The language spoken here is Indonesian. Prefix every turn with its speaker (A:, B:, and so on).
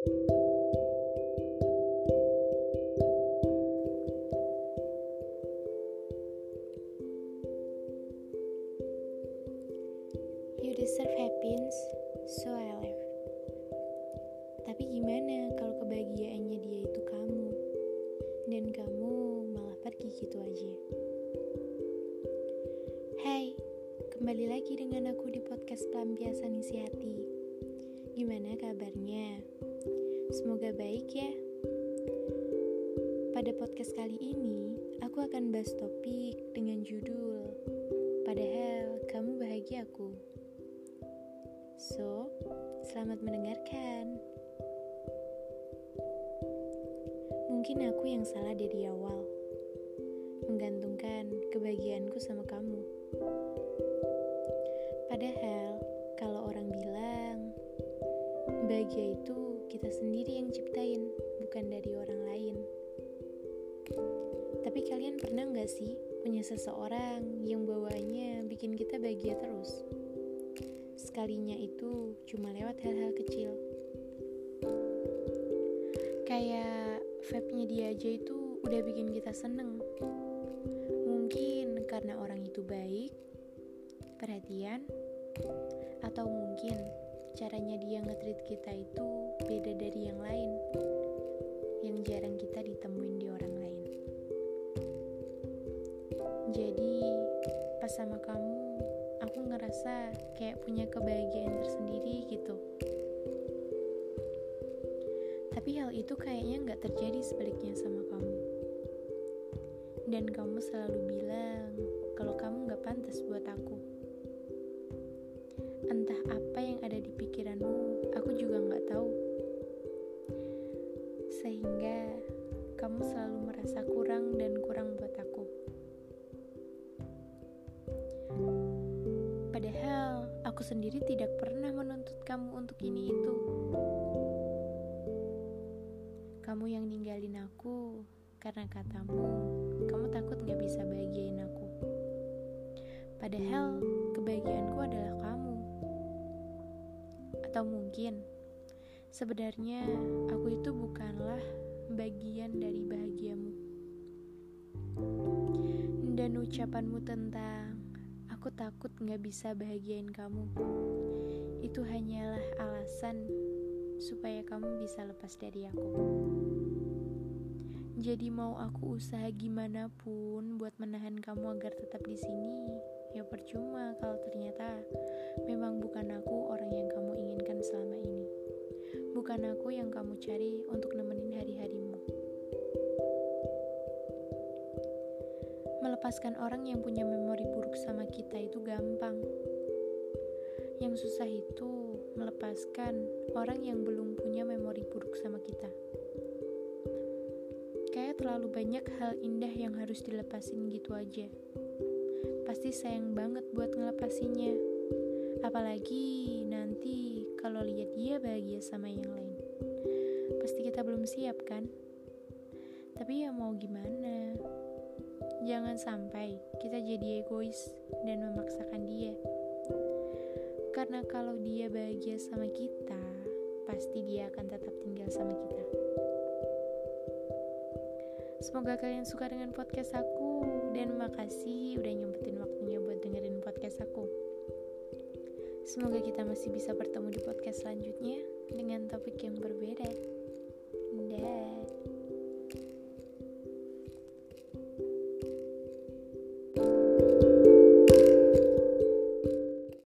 A: You deserve happiness, so I left. Tapi gimana kalau kebahagiaannya dia itu kamu, dan kamu malah pergi gitu aja? Hai, kembali lagi dengan aku di podcast Pelampiasan Isi Hati. Gimana kabarnya? Semoga baik ya. Pada podcast kali ini, aku akan bahas topik dengan judul Padahal kamu bahagiaku. So, selamat mendengarkan. Mungkin aku yang salah dari awal, menggantungkan kebahagiaanku sama kamu. Padahal, kalau orang bilang bahagia itu kita sendiri yang ciptain, bukan dari orang lain. Tapi kalian pernah nggak sih punya seseorang yang bawaannya bikin kita bahagia terus? sekalinya itu cuma lewat hal-hal kecil. Kayak vape-nya dia aja itu udah bikin kita seneng. Mungkin karena orang itu baik, perhatian, atau mungkin caranya dia ngetrit kita itu beda dari yang lain, yang jarang kita ditemuin di orang lain. Jadi, pas sama kamu, aku ngerasa kayak punya kebahagiaan tersendiri gitu. Tapi hal itu kayaknya nggak terjadi sebaliknya sama kamu. Dan kamu selalu bilang kalau kamu nggak pantas buat aku. Entah apa yang ada Padahal aku sendiri tidak pernah menuntut kamu untuk ini itu. Kamu yang ninggalin aku karena katamu kamu takut gak bisa bahagiain aku. Padahal kebahagiaanku adalah kamu. Atau mungkin sebenarnya aku itu bukanlah bagian dari bahagiamu. Dan ucapanmu tentang aku takut gak bisa bahagiain kamu. Itu hanyalah alasan supaya kamu bisa lepas dari aku. Jadi mau aku usaha gimana pun buat menahan kamu agar tetap di sini, ya percuma kalau ternyata memang bukan aku orang yang kamu inginkan selama ini. Bukan aku yang kamu cari untuk nemenin hari-harimu. Melepaskan orang yang punya memori buruk sama kita itu gampang. Yang susah itu melepaskan orang yang belum punya memori buruk sama kita. Kayak terlalu banyak hal indah yang harus dilepasin gitu aja. Pasti sayang banget buat ngelepasinnya. Apalagi nanti kalau lihat dia bahagia sama yang lain. Pasti kita belum siap kan? Tapi ya mau gimana? Jangan sampai kita jadi egois dan memaksakan dia. Karena kalau dia bahagia sama kita, pasti dia akan tetap tinggal sama kita. Semoga kalian suka dengan podcast aku dan makasih udah nyempetin waktunya buat dengerin podcast aku. Semoga kita masih bisa bertemu di podcast selanjutnya dengan topik yang berbeda.